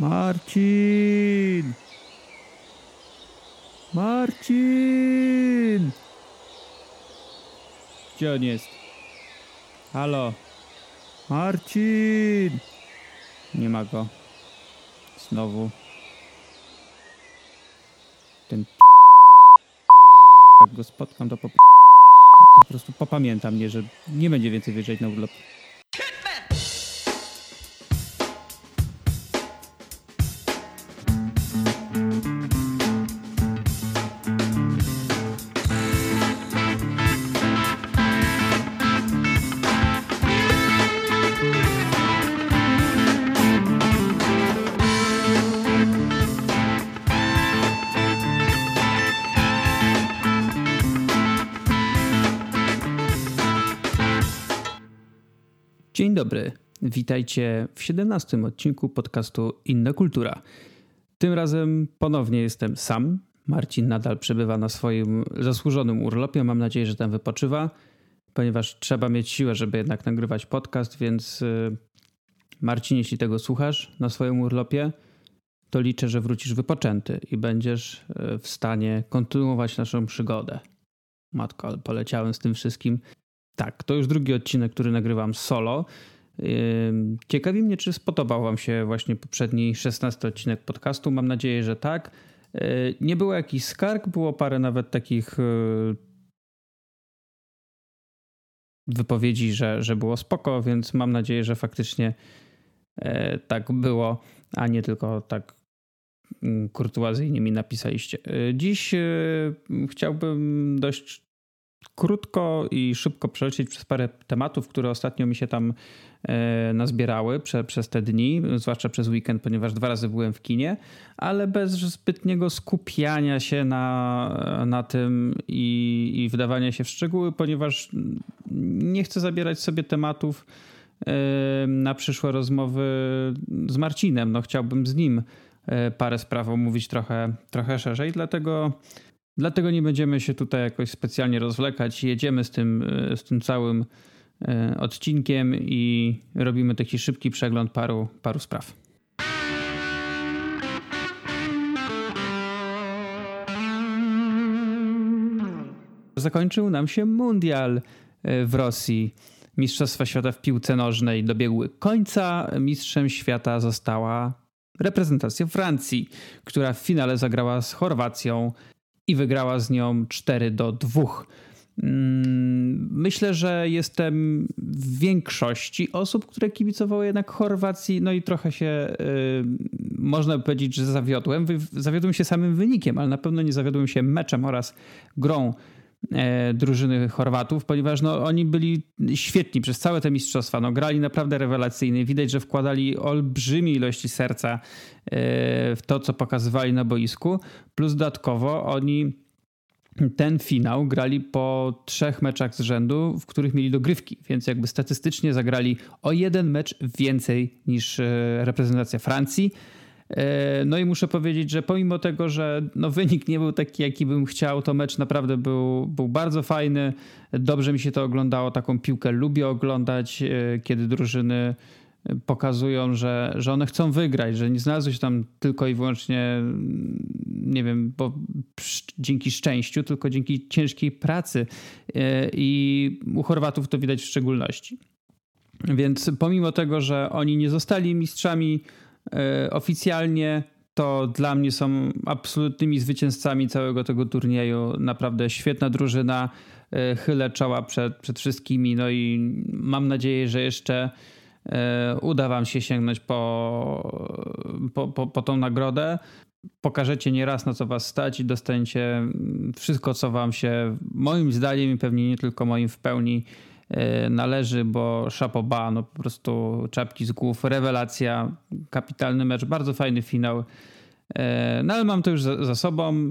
Marcin! Marcin! Gdzie on jest? Halo? Marcin! Nie ma go. Znowu. Ten jak go spotkam, to po, po prostu popamiętam mnie, że nie będzie więcej wyjeżdżać na urlop. Dzień dobry. Witajcie w 17 odcinku podcastu Inna Kultura. Tym razem ponownie jestem sam. Marcin nadal przebywa na swoim zasłużonym urlopie. Mam nadzieję, że tam wypoczywa, ponieważ trzeba mieć siłę, żeby jednak nagrywać podcast, więc y, Marcin, jeśli tego słuchasz na swoim urlopie, to liczę, że wrócisz wypoczęty i będziesz y, w stanie kontynuować naszą przygodę. Matko, ale poleciałem z tym wszystkim. Tak, to już drugi odcinek, który nagrywam solo. Ciekawi mnie, czy spodobał Wam się właśnie poprzedni 16 odcinek podcastu. Mam nadzieję, że tak. Yy, nie było jakichś skarg, było parę nawet takich yy, wypowiedzi, że, że było spoko, więc mam nadzieję, że faktycznie yy, tak było, a nie tylko tak mm, kurtuazyjnie mi napisaliście. Dziś chciałbym dość krótko i szybko przelecieć przez parę tematów, które ostatnio mi się tam e, nazbierały prze, przez te dni, zwłaszcza przez weekend, ponieważ dwa razy byłem w kinie, ale bez zbytniego skupiania się na, na tym i, i wdawania się w szczegóły, ponieważ nie chcę zabierać sobie tematów e, na przyszłe rozmowy z Marcinem. No, chciałbym z nim e, parę spraw omówić trochę, trochę szerzej, dlatego Dlatego nie będziemy się tutaj jakoś specjalnie rozwlekać. Jedziemy z tym, e, z tym całym e, odcinkiem i robimy taki szybki przegląd paru, paru spraw. Zakończył nam się mundial e, w Rosji. Mistrzostwa Świata w piłce nożnej dobiegły końca. Mistrzem świata została reprezentacja Francji, która w finale zagrała z Chorwacją i wygrała z nią 4 do 2. Mm, myślę, że jestem w większości osób, które kibicowały jednak Chorwacji, no i trochę się yy, można by powiedzieć, że zawiodłem. Zawiodłem się samym wynikiem, ale na pewno nie zawiodłem się meczem oraz grą drużyny Chorwatów, ponieważ no, oni byli świetni przez całe te mistrzostwa. No, grali naprawdę rewelacyjnie. Widać, że wkładali olbrzymie ilości serca e, w to, co pokazywali na boisku. Plus dodatkowo oni ten finał grali po trzech meczach z rzędu, w których mieli dogrywki, więc jakby statystycznie zagrali o jeden mecz więcej niż e, reprezentacja Francji. E, no i muszę powiedzieć, że pomimo tego, że no wynik nie był taki, jaki bym chciał, to mecz naprawdę był, był bardzo fajny. Dobrze mi się to oglądało. Taką piłkę lubię oglądać, e, kiedy drużyny pokazują, że, że one chcą wygrać, że nie znalazły się tam tylko i wyłącznie, nie wiem, bo dzięki szczęściu, tylko dzięki ciężkiej pracy. E, I u Chorwatów to widać w szczególności. Więc pomimo tego, że oni nie zostali mistrzami oficjalnie to dla mnie są absolutnymi zwycięzcami całego tego turnieju. Naprawdę świetna drużyna. E, chylę czoła przed, przed wszystkimi. No i mam nadzieję, że jeszcze e, uda Wam się sięgnąć po, po, po, po tą nagrodę. Pokażecie nieraz na co Was stać i dostaniecie wszystko, co Wam się, moim zdaniem i pewnie nie tylko moim, w pełni E, należy, bo Szapoba, no po prostu czapki z głów, rewelacja, kapitalny mecz, bardzo fajny finał. E, no ale mam to już za, za, sobą.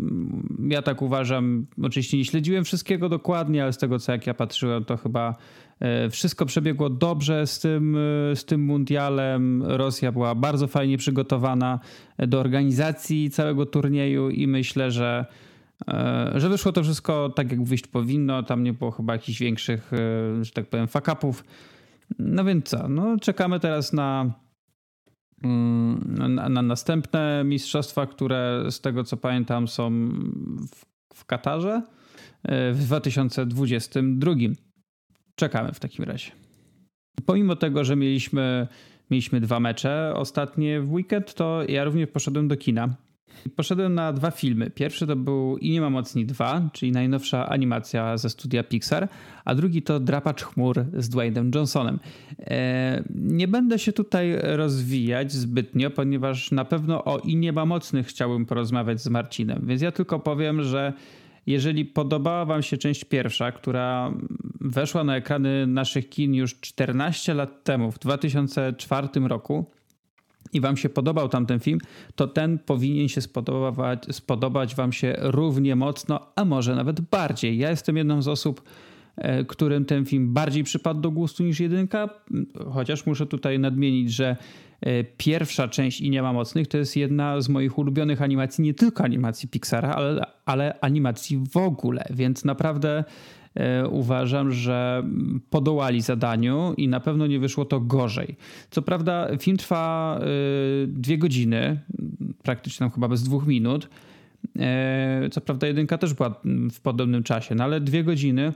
Ja tak uważam. Oczywiście nie śledziłem wszystkiego dokładnie, ale z tego co jak ja patrzyłem, to chyba e, wszystko przebiegło dobrze z tym, z tym mundialem. Rosja była bardzo fajnie przygotowana do organizacji całego turnieju i myślę, że że wyszło to wszystko tak, jak wyjść powinno. Tam nie było chyba jakichś większych, e, że tak powiem, fakapów. No więc co? No, czekamy teraz na, mm, na, na następne mistrzostwa, które z tego co pamiętam są w, w Katarze w 2022. Czekamy w takim razie. Pomimo tego, że mieliśmy, mieliśmy dwa mecze ostatnie w weekend, to ja również poszedłem do kina. Poszedłem na dwa filmy. Pierwszy to był I nie ma mocni 2, czyli najnowsza animacja ze studia Pixar, a drugi to Drapacz chmur z Dwaynem Johnsonem. E, nie będę się tutaj rozwijać zbytnio, ponieważ na pewno o I nie ma mocnych chciałbym porozmawiać z Marcinem, więc ja tylko powiem, że jeżeli podobała Wam się część pierwsza, która weszła na ekrany naszych kin już 14 lat temu, w 2004 roku, i Wam się podobał tamten film, to ten powinien się spodobać, spodobać Wam się równie mocno, a może nawet bardziej. Ja jestem jedną z osób, e, którym ten film bardziej przypadł do gustu niż jedynka, chociaż muszę tutaj nadmienić, że e, pierwsza część i nie ma mocnych to jest jedna z moich ulubionych animacji, nie tylko animacji Pixara, ale, ale animacji w ogóle, więc naprawdę uważam, że podołali zadaniu i na pewno nie wyszło to gorzej. Co prawda, film trwa e, dwie godziny, praktycznie tam chyba bez dwóch minut. E, co prawda, jedynka też była w podobnym czasie, no ale dwie godziny.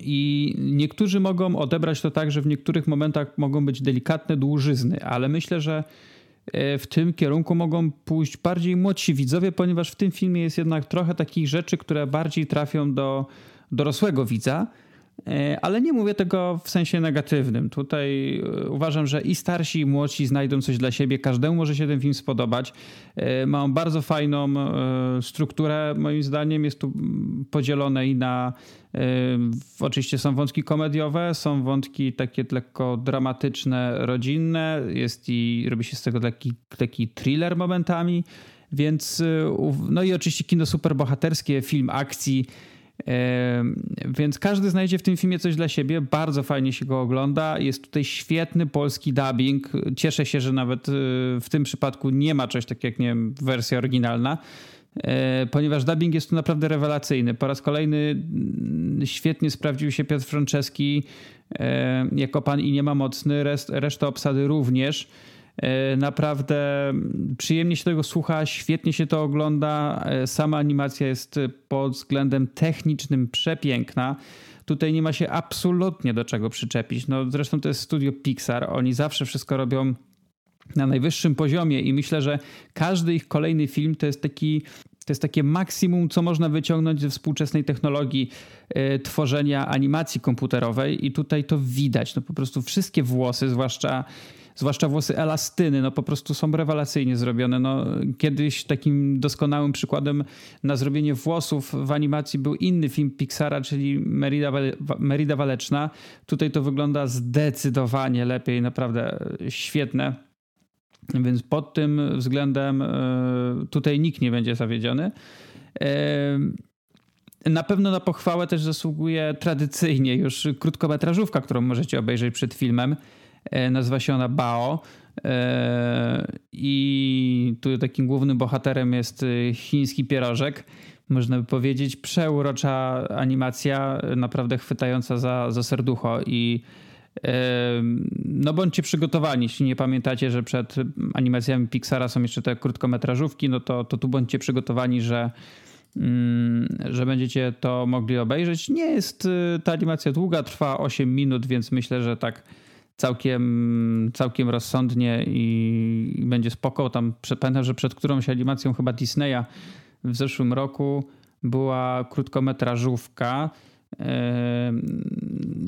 I niektórzy mogą odebrać to tak, że w niektórych momentach mogą być delikatne dłużyzny, ale myślę, że w tym kierunku mogą pójść bardziej młodsi widzowie, ponieważ w tym filmie jest jednak trochę takich rzeczy, które bardziej trafią do dorosłego widza, e, ale nie mówię tego w sensie negatywnym. Tutaj e, uważam, że i starsi, i młodsi znajdą coś dla siebie. Każdemu może się ten film spodobać. E, ma bardzo fajną strukturę, moim zdaniem. Jest tu podzielone i na. Oczywiście są wątki komediowe, są wątki takie lekko dramatyczne, rodzinne. Jest i robi się z tego taki, taki thriller momentami. Więc. No i oczywiście kino superbohaterskie, film akcji więc każdy znajdzie w tym filmie coś dla siebie. Bardzo fajnie się go ogląda. Jest tutaj świetny polski dubbing. Cieszę się, że nawet y, w tym przypadku nie ma czegoś takiego jak nie wiem, wersja oryginalna e, ponieważ dubbing jest tu naprawdę rewelacyjny. Po raz kolejny mm, świetnie sprawdził się Piotr Franceski e, jako pan i nie ma mocny, reszta obsady również. E, naprawdę przyjemnie się tego słucha, świetnie się to ogląda. E, sama animacja jest pod względem technicznym przepiękna. Tutaj nie ma się absolutnie do czego przyczepić. No, zresztą to jest studio Pixar. Oni zawsze wszystko robią na najwyższym poziomie i myślę, że każdy ich kolejny film to jest taki to jest takie maksimum, co można wyciągnąć ze współczesnej technologii y, tworzenia animacji komputerowej, i tutaj to widać. No po prostu wszystkie włosy, zwłaszcza zwłaszcza włosy elastyny, no po prostu są rewelacyjnie zrobione. No, kiedyś takim doskonałym przykładem na zrobienie włosów w animacji był inny film Pixara, czyli Merida, Merida Waleczna. Tutaj to wygląda zdecydowanie lepiej, naprawdę świetne. Więc pod tym względem e, tutaj nikt nie będzie zawiedziony. E, na pewno na pochwałę też zasługuje tradycyjnie już krótkometrażówka, którą możecie obejrzeć przed filmem. E, nazywa się ona Bao. E, I tu takim głównym bohaterem jest e, chiński pierożek. Można by powiedzieć, przeurocza animacja, naprawdę chwytająca za, za serducho. I no bądźcie przygotowani, jeśli nie pamiętacie, że przed animacjami Pixara są jeszcze te krótkometrażówki, no to, to tu bądźcie przygotowani, że, mm, że będziecie to mogli obejrzeć. Nie jest ta animacja długa, trwa 8 minut, więc myślę, że tak całkiem, całkiem rozsądnie i, będzie spoko. Tam pamiętam, że przed którąś animacją chyba Disneya w zeszłym roku była krótkometrażówka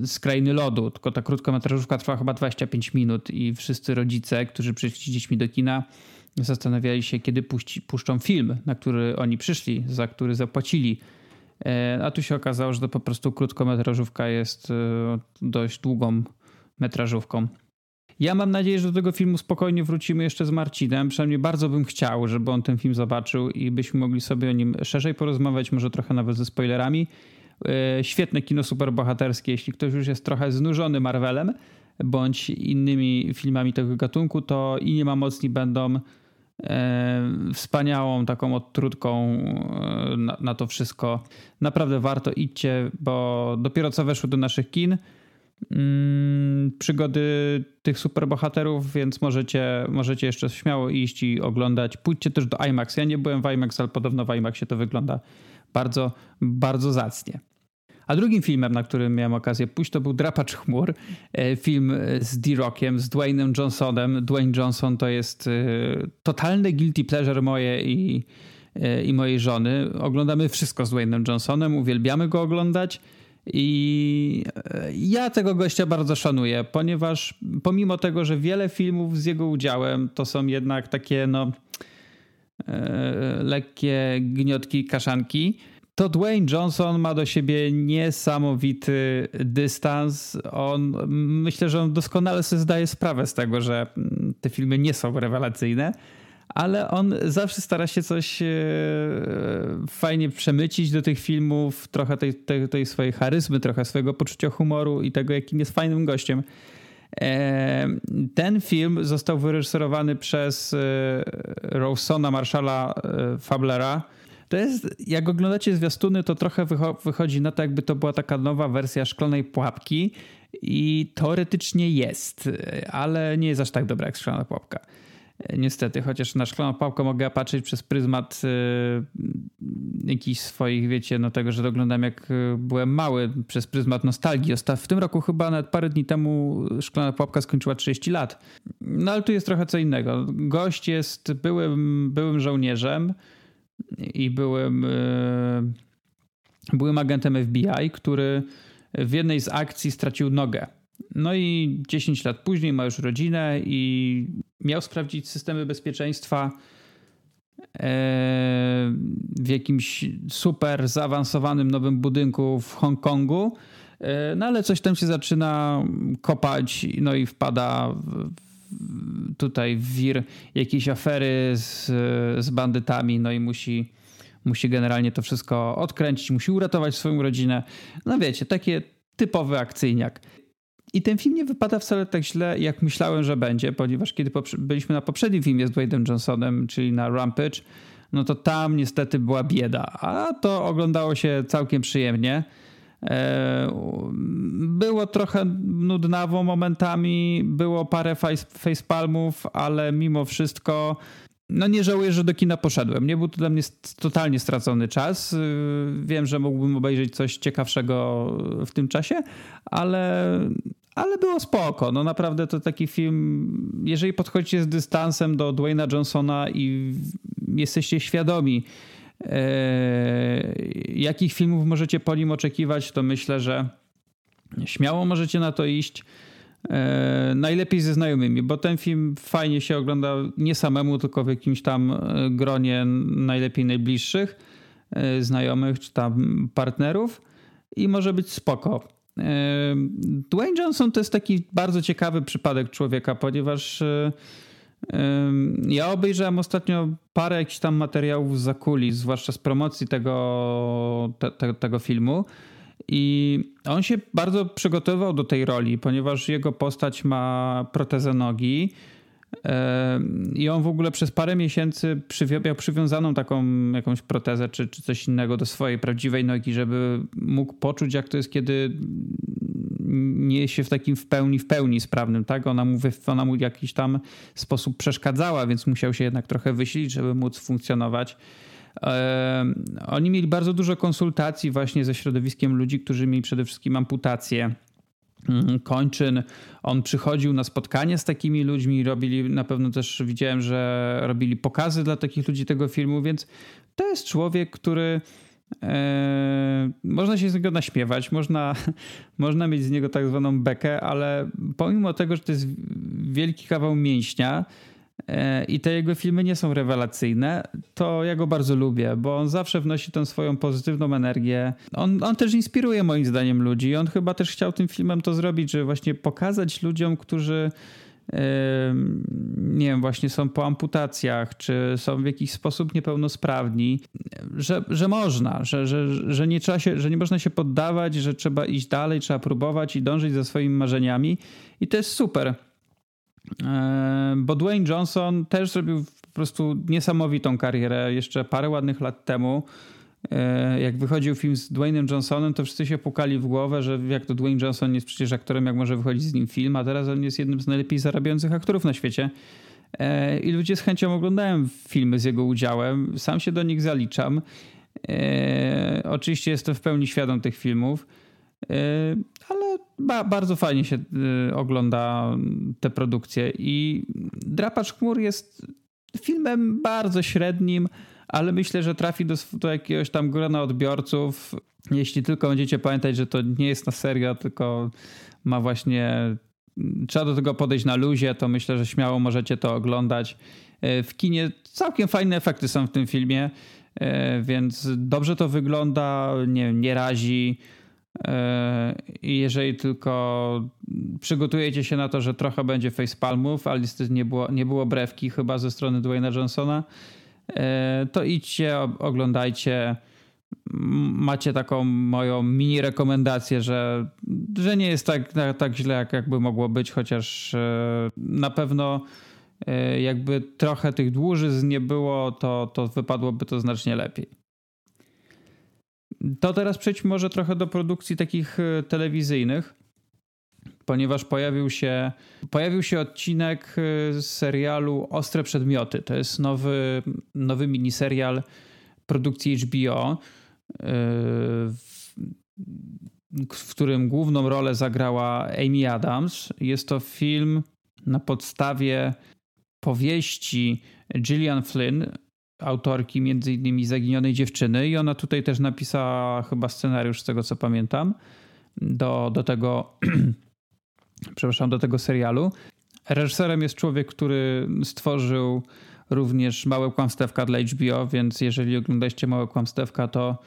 z krainy lodu, tylko ta krótkometrażówka trwa chyba 25 minut i wszyscy rodzice, którzy przyszli dziećmi do kina, zastanawiali się, kiedy puści, puszczą film, na który oni przyszli, za który zapłacili. E, a tu się okazało, że to po prostu krótkometrażówka jest e, dość długą metrażówką. Ja mam nadzieję, że do tego filmu spokojnie wrócimy jeszcze z Marcinem. Przynajmniej bardzo bym chciał, żeby on ten film zobaczył i byśmy mogli sobie o nim szerzej porozmawiać, może trochę nawet ze spoilerami. E, świetne kino superbohaterskie. Jeśli ktoś już jest trochę znużony Marvelem bądź innymi filmami tego gatunku, to i nie ma mocni będą e, wspaniałą taką odtrutką e, na, na to wszystko. Naprawdę warto idźcie, bo dopiero co weszły do naszych kin przygody tych superbohaterów, więc możecie, możecie jeszcze śmiało iść i oglądać. Pójdźcie też do IMAX. Ja nie byłem w IMAX, ale podobno w IMAXie to wygląda bardzo, bardzo zacnie. A drugim filmem, na którym miałem okazję pójść, to był Drapacz Chmur. E, film z D-Rockiem, z Dwaynem Johnsonem. Dwayne Johnson to jest e, totalny guilty pleasure moje i, e, i mojej żony. Oglądamy wszystko z Dwaynem Johnsonem, uwielbiamy go oglądać. I ja tego gościa bardzo szanuję, ponieważ pomimo tego, że wiele filmów z jego udziałem to są jednak takie no lekkie gniotki, kaszanki, to Dwayne Johnson ma do siebie niesamowity dystans. On, myślę, że on doskonale sobie zdaje sprawę z tego, że te filmy nie są rewelacyjne, ale on zawsze stara się coś e, fajnie przemycić do tych filmów, trochę tej, tej, tej swojej charyzmy, trochę swojego poczucia humoru i tego, jakim jest fajnym gościem. E, ten film został wyreżyserowany przez e, Rawsona Marshalla Fablera, to jest, jak oglądacie zwiastuny, to trochę wychodzi na to, jakby to była taka nowa wersja szklanej pułapki i teoretycznie jest, ale nie jest aż tak dobra jak szklana pułapka. Niestety, chociaż na szklaną pułapkę mogę patrzeć przez pryzmat y, jakichś swoich, wiecie, no tego, że oglądam jak y, byłem mały, przez pryzmat nostalgii. W tym roku chyba nawet parę dni temu szklana pułapka skończyła 30 lat. No ale tu jest trochę co innego. Gość jest byłym, byłym żołnierzem, i byłem, e, byłem agentem FBI, który w jednej z akcji stracił nogę. No i 10 lat później ma już rodzinę i miał sprawdzić systemy bezpieczeństwa e, w jakimś super zaawansowanym nowym budynku w Hongkongu. E, no ale coś tam się zaczyna kopać, no i wpada tutaj w wir jakiejś afery z, z bandytami, no i musi, musi generalnie to wszystko odkręcić, musi uratować swoją rodzinę. No wiecie, takie typowy akcyjniak. I ten film nie wypada wcale tak źle, jak myślałem, że będzie, ponieważ kiedy byliśmy na poprzednim filmie z Dwaynem Johnsonem, czyli na Rampage, no to tam niestety była bieda, a to oglądało się całkiem przyjemnie. E, było trochę nudnawo momentami, było parę facepalmów, ale mimo wszystko no nie żałuję, że do kina poszedłem. Nie był to dla mnie totalnie stracony czas. E, wiem, że mógłbym obejrzeć coś ciekawszego w tym czasie, ale, ale było spoko. No naprawdę to taki film, jeżeli podchodzicie z dystansem do Dwayna Johnsona i jesteście świadomi, E, jakich filmów możecie po nim oczekiwać, to myślę, że śmiało możecie na to iść. E, najlepiej ze znajomymi, bo ten film fajnie się ogląda nie samemu, tylko w jakimś tam e, gronie najlepiej najbliższych znajomych czy tam partnerów i może być spoko. Dwayne Johnson to jest taki bardzo ciekawy przypadek człowieka, ponieważ ja obejrzałem ostatnio parę jakichś tam materiałów z kulis, zwłaszcza z promocji tego, te, te, tego filmu. I on się bardzo przygotowywał do tej roli, ponieważ jego postać ma protezę nogi. I on w ogóle przez parę miesięcy miał przywiązaną taką jakąś protezę czy, czy coś innego do swojej prawdziwej nogi, żeby mógł poczuć, jak to jest, kiedy nie się w takim w pełni, w pełni sprawnym, tak? Ona mu, ona mu w jakiś tam sposób przeszkadzała, więc musiał się jednak trochę wysilić, żeby móc funkcjonować. Oni mieli bardzo dużo konsultacji właśnie ze środowiskiem ludzi, którzy mieli przede wszystkim amputację kończyn. On przychodził na spotkanie z takimi ludźmi, robili na pewno też widziałem, że robili pokazy dla takich ludzi tego filmu, więc to jest człowiek, który Eee, można się z niego naśmiewać, można, można mieć z niego tak zwaną bekę, ale pomimo tego, że to jest wielki kawał mięśnia i te jego filmy nie są rewelacyjne, to ja go bardzo lubię, bo on zawsze wnosi tą swoją pozytywną energię. On, on też inspiruje moim zdaniem ludzi. On chyba też chciał tym filmem to zrobić, żeby właśnie pokazać ludziom, którzy nie wiem, właśnie są po amputacjach, czy są w jakiś sposób niepełnosprawni, że, że można, że, że, że, nie trzeba się, że nie można się poddawać, że trzeba iść dalej, trzeba próbować i dążyć za swoimi marzeniami. I to jest super. Bo Dwayne Johnson też zrobił po prostu niesamowitą karierę jeszcze parę ładnych lat temu. e, jak wychodził film z Dwayne'em Johnsonem, to wszyscy się pukali w głowę, że jak to Dwayne Johnson jest przecież aktorem, jak może wychodzić z nim film, a teraz on jest jednym z najlepiej zarabiających aktorów na świecie. E, I ludzie z chęcią oglądają filmy z jego udziałem. Sam się do nich zaliczam. Oczywiście jestem w pełni świadom tych filmów, ba bardzo fajnie się ogląda te produkcje. I Drapacz Chmur jest filmem bardzo średnim, ale myślę, że trafi do, do jakiegoś tam grona odbiorców. Jeśli tylko będziecie pamiętać, że to nie jest na serio, tylko ma właśnie. Trzeba do tego podejść na luzie, to myślę, że śmiało możecie to oglądać. E, w kinie całkiem fajne efekty są w tym filmie, e, więc dobrze to wygląda, nie, nie razi. E, I jeżeli tylko przygotujecie się na to, że trochę będzie facepalmów, ale niestety nie było, nie było brewki chyba ze strony Dwayna Johnsona, e, to idźcie, oglądajcie. Macie taką moją mini rekomendację, że, że nie jest tak, tak źle, jak jakby mogło być, chociaż e, na pewno jakby trochę tych dłużyzn nie było, to, to wypadłoby to znacznie lepiej. To teraz przejdźmy może trochę do produkcji takich e, telewizyjnych, ponieważ pojawił się, pojawił się odcinek e, z serialu Ostre Przedmioty. To jest nowy, nowy miniserial produkcji HBO, e, w, którym główną rolę zagrała Amy Adams. Jest to film na podstawie powieści Gillian Flynn, autorki między innymi Zaginionej Dziewczyny i ona tutaj też napisała chyba scenariusz z tego co pamiętam do, do tego przepraszam, do tego serialu. Reżyserem jest człowiek, który stworzył również Małe Kłamstewka dla HBO, więc jeżeli oglądacie Małe Kłamstewka, to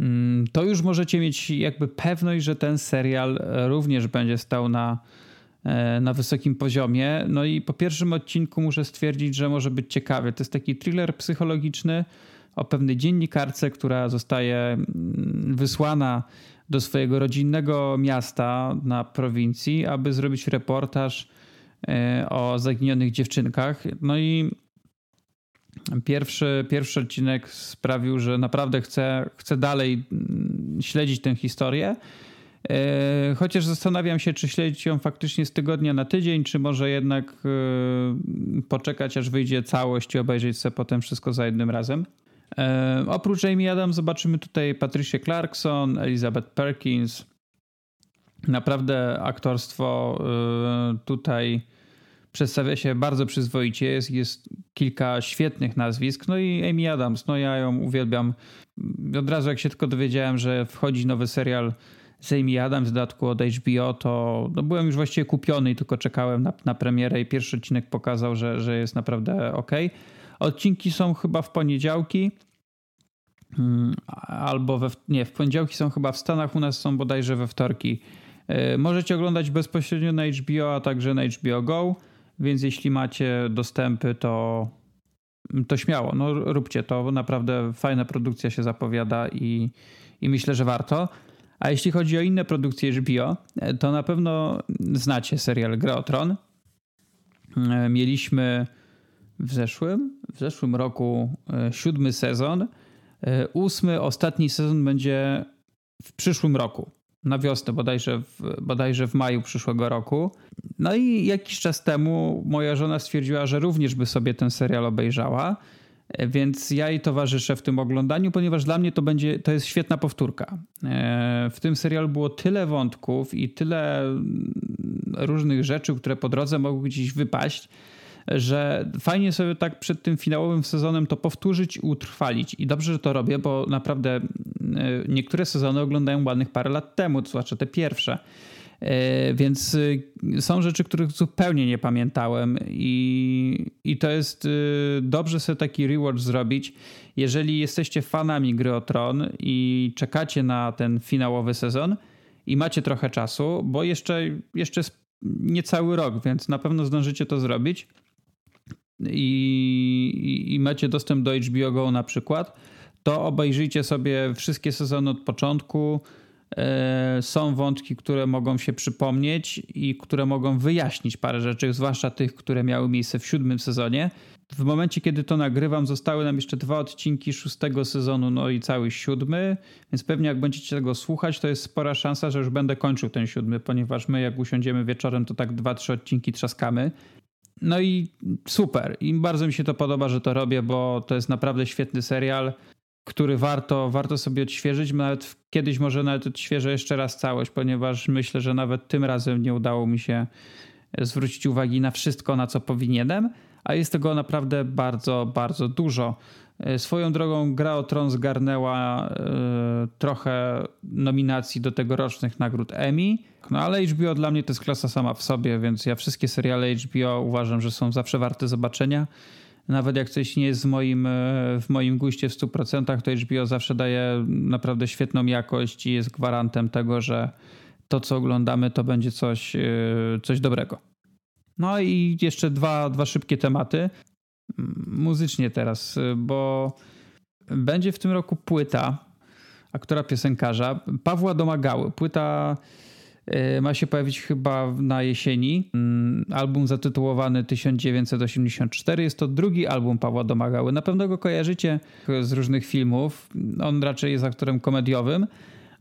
mm, to już możecie mieć jakby pewność, że ten serial również będzie stał na na wysokim poziomie. No i po pierwszym odcinku muszę stwierdzić, że może być ciekawy. To jest taki thriller psychologiczny o pewnej dziennikarce, która zostaje mm, wysłana do swojego rodzinnego miasta na prowincji, aby zrobić reportaż e, o zaginionych dziewczynkach. No i pierwszy, pierwszy odcinek sprawił, że naprawdę chcę, chcę dalej mm, śledzić tę historię. E, chociaż zastanawiam się, czy śledzić ją faktycznie z tygodnia na tydzień, czy może jednak e, poczekać, aż wyjdzie całość i obejrzeć sobie potem wszystko za jednym razem. E, oprócz Amy Adams zobaczymy tutaj Patricia Clarkson, Elizabeth Perkins. Naprawdę aktorstwo tutaj przedstawia się bardzo przyzwoicie. Jest, jest kilka świetnych nazwisk. No i Amy Adams, no ja ją uwielbiam. Od razu jak się tylko dowiedziałem, że wchodzi nowy serial z Amy Adams w dodatku od HBO, to no byłem już właściwie kupiony i tylko czekałem na, na premierę i pierwszy odcinek pokazał, że, że jest naprawdę ok. Odcinki są chyba w poniedziałki hmm, albo we, nie, w poniedziałki są chyba w Stanach, u nas są bodajże we wtorki. E, możecie oglądać bezpośrednio na HBO, a także na HBO Go, więc jeśli macie dostępy, to, to śmiało, no róbcie to. Naprawdę fajna produkcja się zapowiada i, i myślę, że warto. A jeśli chodzi o inne produkcje HBO, to na pewno znacie serial Gra o Tron. E, mieliśmy w zeszłym, w zeszłym roku e, siódmy sezon. E, ósmy, ostatni sezon będzie w przyszłym roku. Na wiosnę, bodajże w, bodajże w maju przyszłego roku. No i jakiś czas temu moja żona stwierdziła, że również by sobie ten serial obejrzała. Więc ja jej towarzyszę w tym oglądaniu, ponieważ dla mnie to będzie, to jest świetna powtórka. E, w tym serialu było tyle wątków i tyle różnych rzeczy, które po drodze mogły gdzieś wypaść, że fajnie sobie tak przed tym finałowym sezonem to powtórzyć i utrwalić. I dobrze, że to robię, bo naprawdę e, niektóre sezony oglądają ładnych parę lat temu, znaczy te pierwsze. E, więc y, są rzeczy, których zupełnie nie pamiętałem, i, i to jest y, dobrze sobie taki rewatch zrobić. Jeżeli jesteście fanami gry o Tron i czekacie na ten finałowy sezon i macie trochę czasu, bo jeszcze, jeszcze niecały rok, więc na pewno zdążycie to zrobić. I, i, macie dostęp do HBO Go na przykład, to obejrzyjcie sobie wszystkie sezony od początku są wątki, które mogą się przypomnieć i które mogą wyjaśnić parę rzeczy, zwłaszcza tych, które miały miejsce w siódmym sezonie. W momencie, kiedy to nagrywam, zostały nam jeszcze dwa odcinki szóstego sezonu, no i cały siódmy, więc pewnie jak będziecie tego słuchać, to jest spora szansa, że już będę kończył ten siódmy, ponieważ my jak usiądziemy wieczorem, to tak dwa, trzy odcinki trzaskamy. No i super. I bardzo mi się to podoba, że to robię, bo to jest naprawdę świetny serial który warto, warto sobie odświeżyć. Nawet kiedyś może nawet odświeżę jeszcze raz całość, ponieważ myślę, że nawet tym razem nie udało mi się zwrócić uwagi na wszystko, na co powinienem, a jest tego naprawdę bardzo, bardzo dużo. Swoją drogą Gra o Tron zgarnęła y, trochę nominacji do tegorocznych nagród Emmy, no ale HBO dla mnie to jest klasa sama w sobie, więc ja wszystkie seriale HBO uważam, że są zawsze warte zobaczenia nawet jak coś nie jest w moim, e, w moim guście w 100%, to HBO zawsze daje naprawdę świetną jakość i jest gwarantem tego, że to, co oglądamy, to będzie coś, e, coś dobrego. No i jeszcze dwa, dwa szybkie tematy. Muzycznie teraz, bo będzie w tym roku płyta aktora piosenkarza Pawła Domagały. Płyta E, ma się pojawić chyba na jesieni. Mm, album zatytułowany 1984. Jest to drugi album Pawła Domagały. Na pewno go kojarzycie z różnych filmów. On raczej jest aktorem komediowym,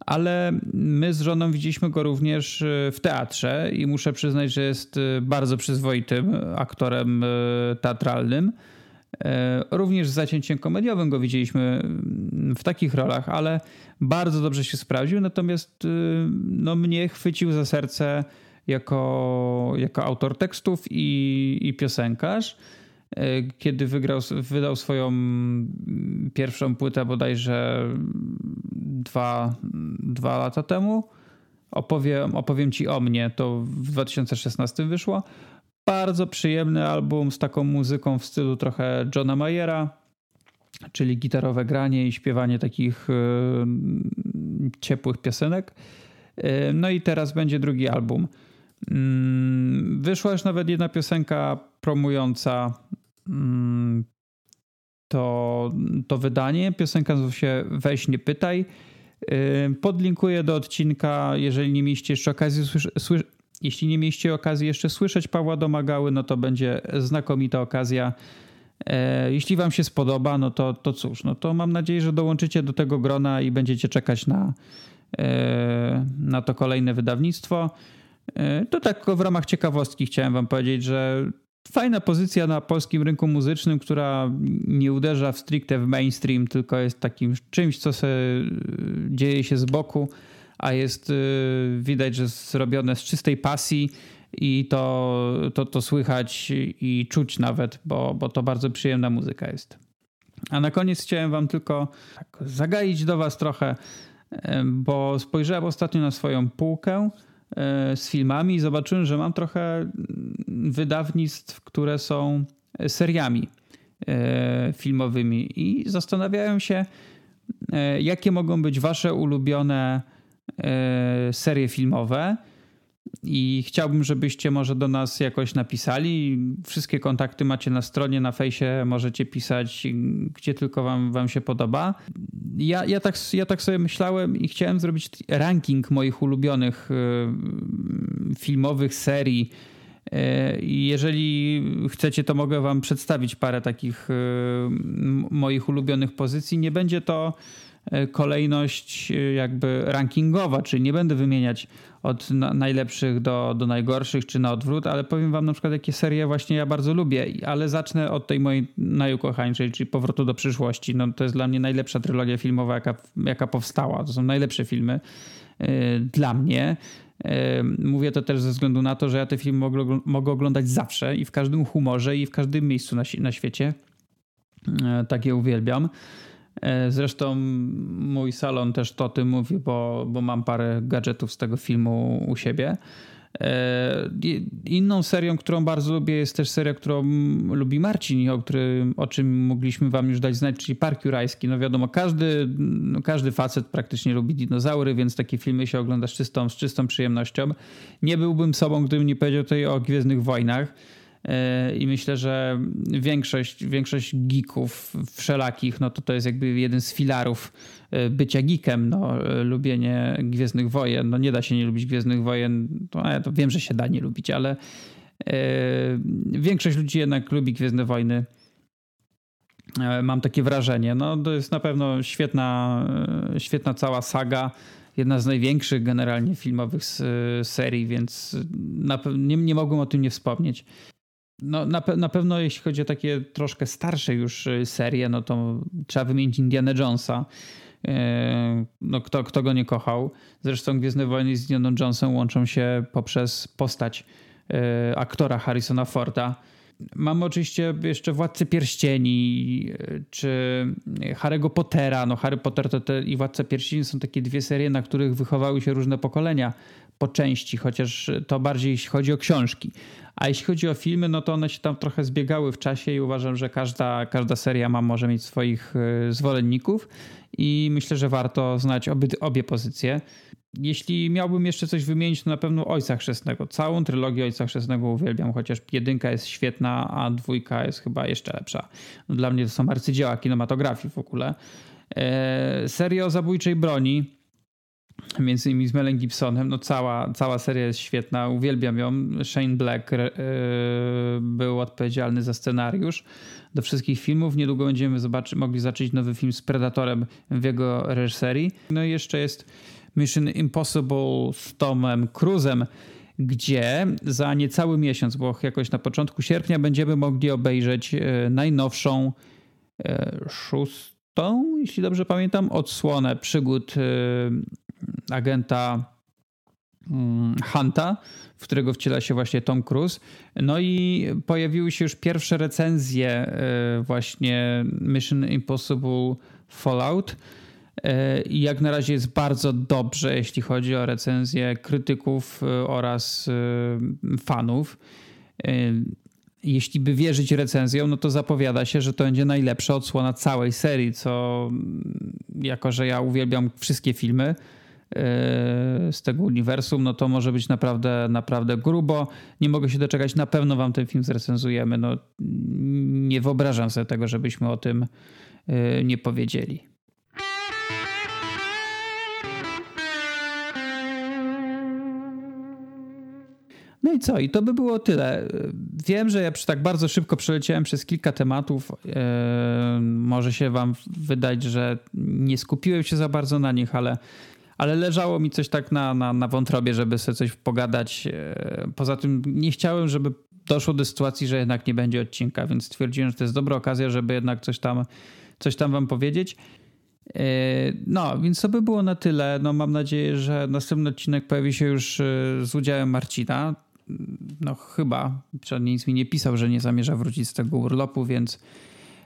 ale my z żoną widzieliśmy go również e, w teatrze i muszę przyznać, że jest e, bardzo przyzwoitym aktorem teatralnym. E, również z zacięciem komediowym go widzieliśmy mm, w takich rolach, ale bardzo dobrze się sprawdził. Natomiast y, no, mnie chwycił za serce jako, jako autor tekstów i, i piosenkarz. E, kiedy wygrał, wydał swoją mm, pierwszą płytę bodajże dwa, dwa lata temu, opowiem, opowiem ci o mnie, to w 2016 wyszło. Bardzo przyjemny album z taką muzyką w stylu trochę Johna Mayera, czyli gitarowe granie i śpiewanie takich yy, ciepłych piosenek. Yy, no i teraz będzie drugi album. Yy, wyszła już nawet jedna piosenka promująca mm, to, to wydanie. Piosenka nazywa się Weź nie pytaj. Podlinkuję do odcinka, jeżeli nie mieliście jeszcze okazji jeśli nie mieliście okazji jeszcze słyszeć Pawła Domagały, no to będzie znakomita okazja. E, jeśli Wam się spodoba, no to, to cóż, no to mam nadzieję, że dołączycie do tego grona i będziecie czekać na, e, na to kolejne wydawnictwo. E, to tak w ramach ciekawostki chciałem Wam powiedzieć, że fajna pozycja na polskim rynku muzycznym, która nie uderza w stricte w mainstream, tylko jest takim czymś, co się dzieje się z boku a jest y, widać, że zrobione z czystej pasji i to, to, to słychać i czuć nawet, bo, bo to bardzo przyjemna muzyka jest. A na koniec chciałem wam tylko tak zagaić do was trochę, bo spojrzałem ostatnio na swoją półkę e, z filmami i zobaczyłem, że mam trochę wydawnictw, które są seriami e, filmowymi i zastanawiałem się, e, jakie mogą być wasze ulubione serie filmowe i chciałbym, żebyście może do nas jakoś napisali. Wszystkie kontakty macie na stronie, na fejsie, możecie pisać gdzie tylko wam, wam się podoba. Ja, ja, tak, ja tak sobie myślałem i chciałem zrobić ranking moich ulubionych e, filmowych serii. E, jeżeli chcecie, to mogę Wam przedstawić parę takich moich ulubionych pozycji. Nie będzie to E, kolejność e, jakby rankingowa, czyli nie będę wymieniać od najlepszych do, do najgorszych, czy na odwrót, ale powiem wam na przykład, jakie serie właśnie ja bardzo lubię, ale zacznę od tej mojej najukochańszej, czyli Powrotu do przyszłości. No, to jest dla mnie najlepsza trylogia filmowa, jaka, jaka powstała. To są najlepsze filmy yy, dla mnie. Mówię to też ze względu na to, że ja te filmy mogę, oglądać zawsze i w każdym humorze i w każdym miejscu na, na świecie. Tak je uwielbiam. E, zresztą mój salon też to o tym mówi, bo, bo mam parę gadżetów z tego filmu u siebie. E, inną serią, którą bardzo lubię, jest też seria, którą lubi Marcin, o, którym, o czym mogliśmy wam już dać znać, czyli Park Jurajski. No wiadomo, każdy, no każdy facet praktycznie lubi dinozaury, więc takie filmy się ogląda z czystą, z czystą przyjemnością. Nie byłbym sobą, gdybym nie powiedział tutaj o Gwiezdnych Wojnach. I myślę, że większość, większość geeków wszelakich, no to to jest jakby jeden z filarów bycia geekiem, no lubienie Gwiezdnych Wojen. No nie da się nie lubić Gwiezdnych Wojen, to, ja to wiem, że się da nie lubić, ale większość ludzi jednak lubi Gwiezdne Wojny E, mam takie wrażenie. No, to jest na pewno świetna, e, świetna cała saga. Jedna z największych generalnie filmowych serii, więc na, nie, nie mogłem o tym nie wspomnieć. No, na, na pewno jeśli chodzi o takie troszkę starsze już e, serie, no to trzeba wymienić Indiana Jonesa. No, kto, kto go nie kochał. Zresztą Gwiezdne Wojny z Indiana Jonesem łączą się poprzez postać aktora Harrisona Forda Mamy oczywiście jeszcze Władcę Pierścieni czy Harry'ego Pottera. No Harry Potter to te, i Władca Pierścieni są takie dwie serie, na których wychowały się różne pokolenia po części, chociaż to bardziej jeśli chodzi o książki. A jeśli chodzi o filmy, no to one się tam trochę zbiegały w czasie i uważam, że każda, każda seria ma, może mieć swoich e, zwolenników i myślę, że warto znać obie, obie pozycje. Jeśli miałbym jeszcze coś wymienić, to na pewno Ojca Chrzestnego. Całą trylogię Ojca Chrzestnego uwielbiam, chociaż jedynka jest świetna, a dwójka jest chyba jeszcze lepsza. No, dla mnie to są arcydzieła kinematografii w ogóle. Eee, seria o zabójczej broni, między innymi z Melem Gibsonem, no cała, cała seria jest świetna, uwielbiam ją. Shane Black e, był odpowiedzialny za scenariusz do wszystkich filmów. Niedługo będziemy zobaczy, mogli zacząć nowy film z Predatorem w jego reżyserii. No i jeszcze jest Mission Impossible z Tomem Cruzem, gdzie za niecały miesiąc, bo jakoś na początku sierpnia będziemy mogli obejrzeć e, najnowszą e, szóstą, jeśli dobrze pamiętam, odsłonę przygód e, agenta mm, Hunta, w którego wciela się właśnie Tom Cruise. No i pojawiły się już pierwsze recenzje właśnie Mission Impossible Fallout. E, I jak na razie jest bardzo dobrze, jeśli chodzi o recenzje krytyków e, oraz e, fanów. Jeśli by wierzyć recenzjom, no to zapowiada się, że to będzie najlepsza odsłona całej serii, co mm, jako, że ja uwielbiam wszystkie filmy z tego uniwersum, no to może być naprawdę, naprawdę grubo. Nie mogę się doczekać, na pewno wam ten film zrecenzujemy. No, nie wyobrażam sobie tego, żebyśmy o tym nie powiedzieli. No i co? I to by było tyle. Wiem, że ja tak bardzo szybko przeleciałem przez kilka tematów. Eee, może się wam wydać, że nie skupiłem się za bardzo na nich, ale, ale leżało mi coś tak na, na, na wątrobie, żeby sobie coś pogadać. Eee, poza tym nie chciałem, żeby doszło do sytuacji, że jednak nie będzie odcinka, więc stwierdziłem, że to jest dobra okazja, żeby jednak coś tam, coś tam wam powiedzieć. Eee, no, więc to by było na tyle. No, mam nadzieję, że następny odcinek pojawi się już e, z udziałem Marcina no chyba, przynajmniej nic mi nie pisał, że nie zamierza wrócić z tego urlopu, więc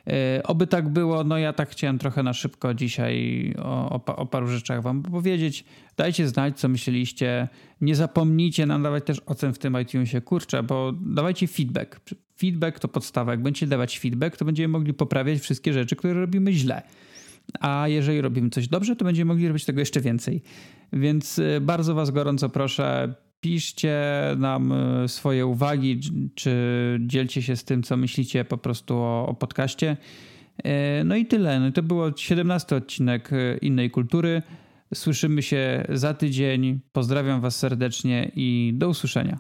e, Oby tak było, no ja tak chciałem trochę na szybko dzisiaj o, o, o, paru rzeczach wam powiedzieć. Dajcie znać, co myśleliście. Nie zapomnijcie nam dawać też ocen w tym iTunesie, kurczę, bo dawajcie feedback. Feedback to podstawa. Jak będziecie dawać feedback, to będziemy mogli poprawiać wszystkie rzeczy, które robimy źle. A jeżeli robimy coś dobrze, to będziemy mogli robić tego jeszcze więcej. Więc e, bardzo was gorąco proszę, Piszcie nam e, swoje uwagi, czy dzielcie się z tym, co myślicie po prostu o, o podcaście. E, no i tyle. No to było 17 odcinek e, innej kultury. Słyszymy się za tydzień. Pozdrawiam Was serdecznie i do usłyszenia.